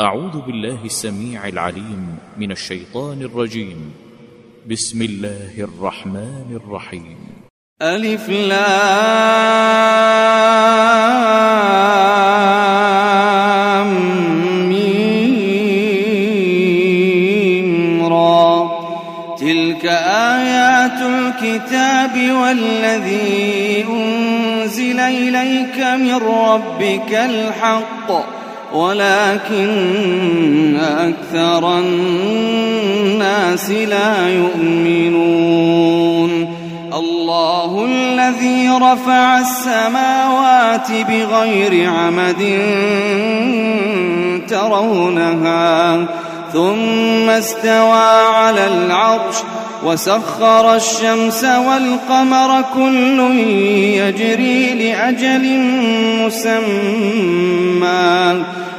أعوذ بالله السميع العليم من الشيطان الرجيم. بسم الله الرحمن الرحيم. ألف لام. ميم را. تلك آيات الكتاب والذي أنزل إليك من ربك الحق. ولكن أكثر الناس لا يؤمنون. الله الذي رفع السماوات بغير عمد ترونها ثم استوى على العرش وسخر الشمس والقمر كل يجري لأجل مسمى.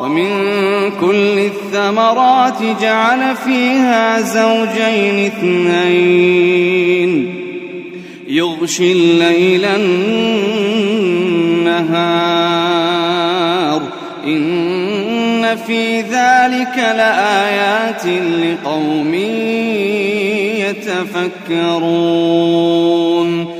ومن كل الثمرات جعل فيها زوجين اثنين. يغشي الليل النهار. إن في ذلك لآيات لقوم يتفكرون.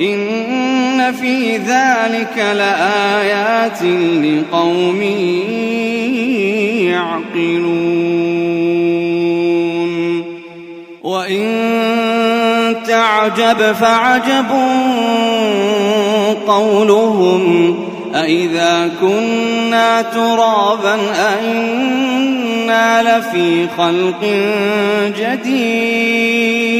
إن في ذلك لآيات لقوم يعقلون. وإن تعجب فعجب قولهم أإذا كنا ترابا أئنا لفي خلق جديد.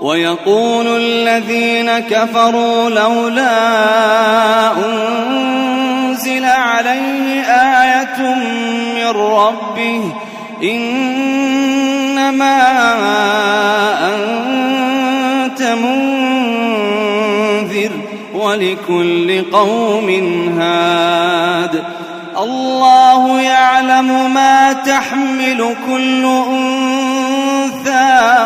ويقول الذين كفروا لولا أنزل عليه آية من ربه إنما أنت منذر ولكل قوم هاد الله يعلم ما تحمل كل أنثى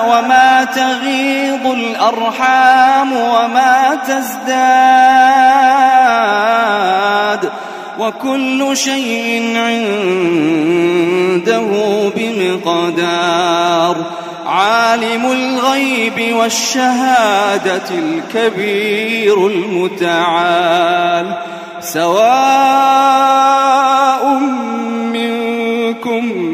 وما تغيض الأرحام وما تزداد وكل شيء عنده بمقدار عالم الغيب والشهادة الكبير المتعال سواء منكم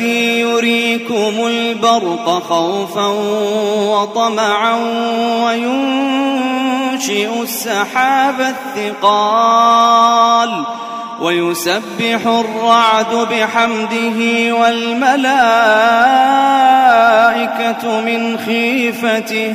الذي يريكم البرق خوفا وطمعا وينشئ السحاب الثقال ويسبح الرعد بحمده والملائكة من خيفته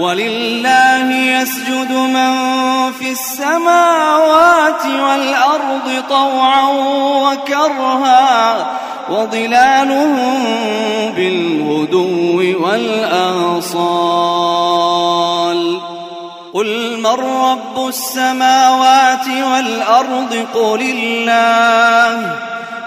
ولله يسجد من في السماوات والأرض طوعا وكرها وظلالهم بالغدو والآصال قل من رب السماوات والأرض قل الله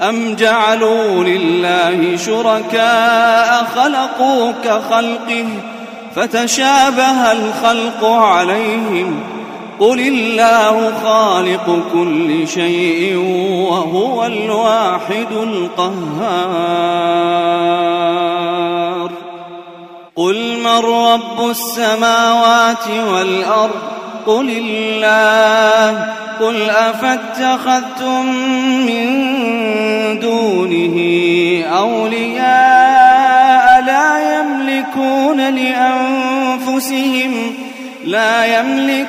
أم جعلوا لله شركاء خلقوا كخلقه فتشابه الخلق عليهم قل الله خالق كل شيء وهو الواحد القهار قل من رب السماوات والأرض قل الله قل أفاتخذتم من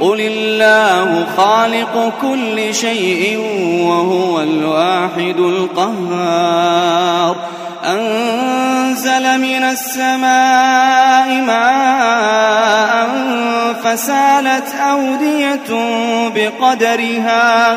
قل الله خالق كل شيء وهو الواحد القهار. أنزل من السماء ماء فسالت أودية بقدرها.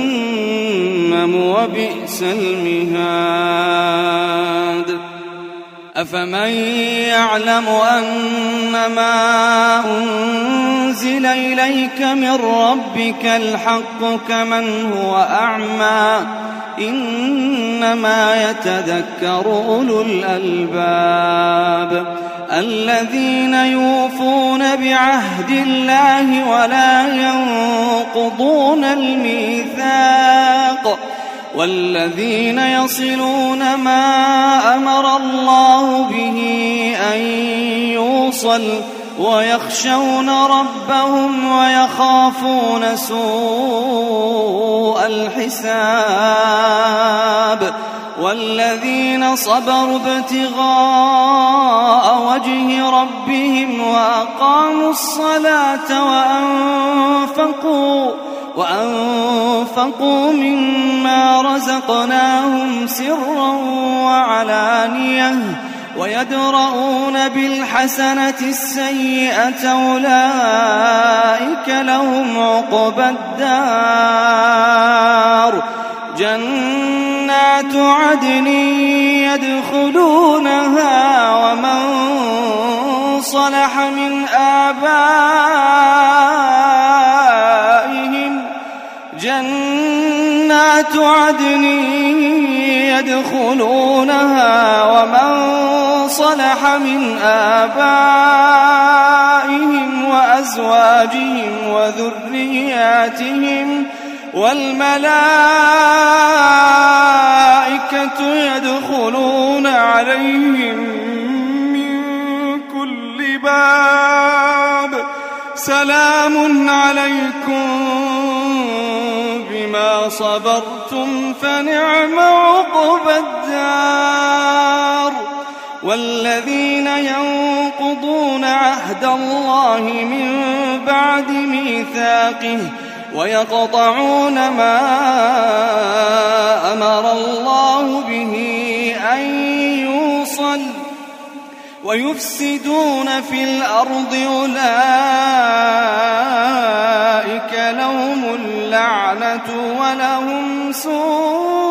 وبئس المهاد. أفمن يعلم أنما أنزل إليك من ربك الحق كمن هو أعمى إنما يتذكر أولو الألباب. الذين يوفون بعهد الله ولا ينقضون الميثاق والذين يصلون ما أمر الله به أن يوصل ويخشون ربهم ويخافون سوء الحساب والذين صبروا ابتغاء وجه ربهم وأقاموا الصلاة وأنفقوا وأنفقوا مما رزقناهم سرا وعلانية ويدرؤون بالحسنة السيئة أولئك لهم عقبى الدار. جنات عدن يدخلونها ومن صلح من آبائهم جنات عدن يدخلونها ومن صلح من آبائهم وأزواجهم وذرياتهم والملائكة يدخلون عليهم من كل باب. سلام عليكم بما صبرتم فنعم عقبى الدار. والذين ينقضون عهد الله من بعد ميثاقه ويقطعون ما أمر الله به أن يوصل ويفسدون في الأرض أولئك لهم اللعنة ولهم سوء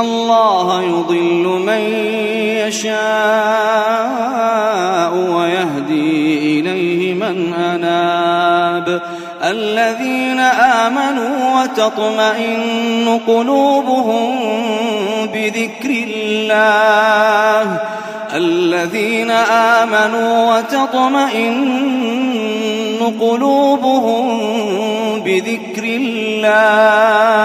الله يضل من يشاء ويهدي إليه من أناب الذين آمنوا وتطمئن قلوبهم بذكر الله الذين آمنوا وتطمئن قلوبهم بذكر الله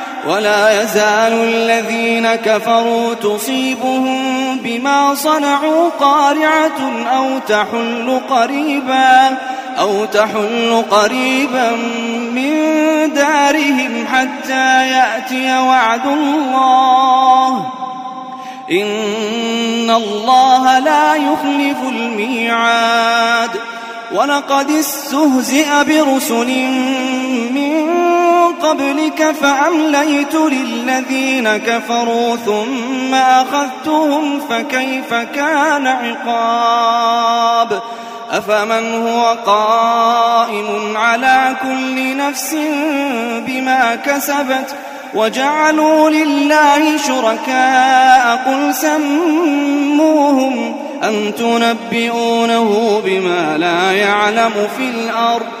ولا يزال الذين كفروا تصيبهم بما صنعوا قارعة أو تحل قريبا أو تحل قريبا من دارهم حتى يأتي وعد الله. إن الله لا يخلف الميعاد. ولقد استهزئ برسل من قبلك فأمليت للذين كفروا ثم أخذتهم فكيف كان عقاب؟ أفمن هو قائم على كل نفس بما كسبت وجعلوا لله شركاء؟ قل سموهم أم تنبئونه بما لا يعلم في الأرض؟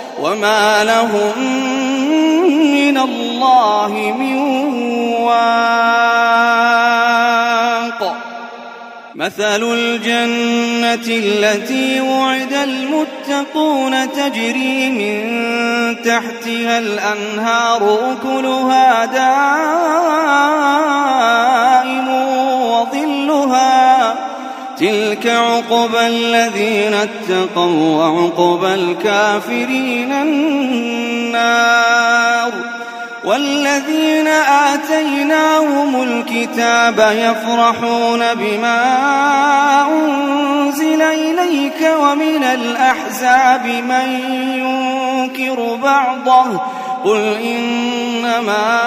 وما لهم من الله من واق مثل الجنة التي وعد المتقون تجري من تحتها الأنهار أكلها دائم تلك عقبى الذين اتقوا وعقبى الكافرين النار والذين آتيناهم الكتاب يفرحون بما أنزل إليك ومن الأحزاب من ينكر بعضه قل إنما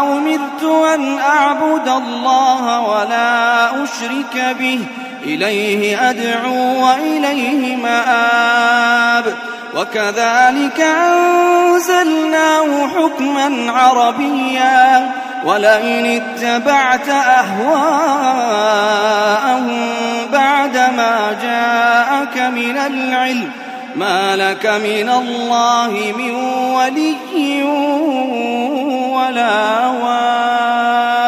أمرت أن أعبد الله ولا أشرك به إليه أدعو وإليه مآب. وكذلك أنزلناه حكما عربيا. ولئن اتبعت أهواءهم بعدما جاءك من العلم ما لك من الله من ولي ولا واق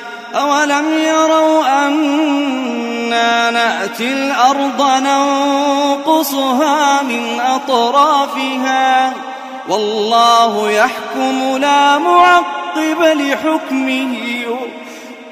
أولم يروا أنا نأتي الأرض ننقصها من أطرافها؟ والله يحكم لا معقب لحكمه.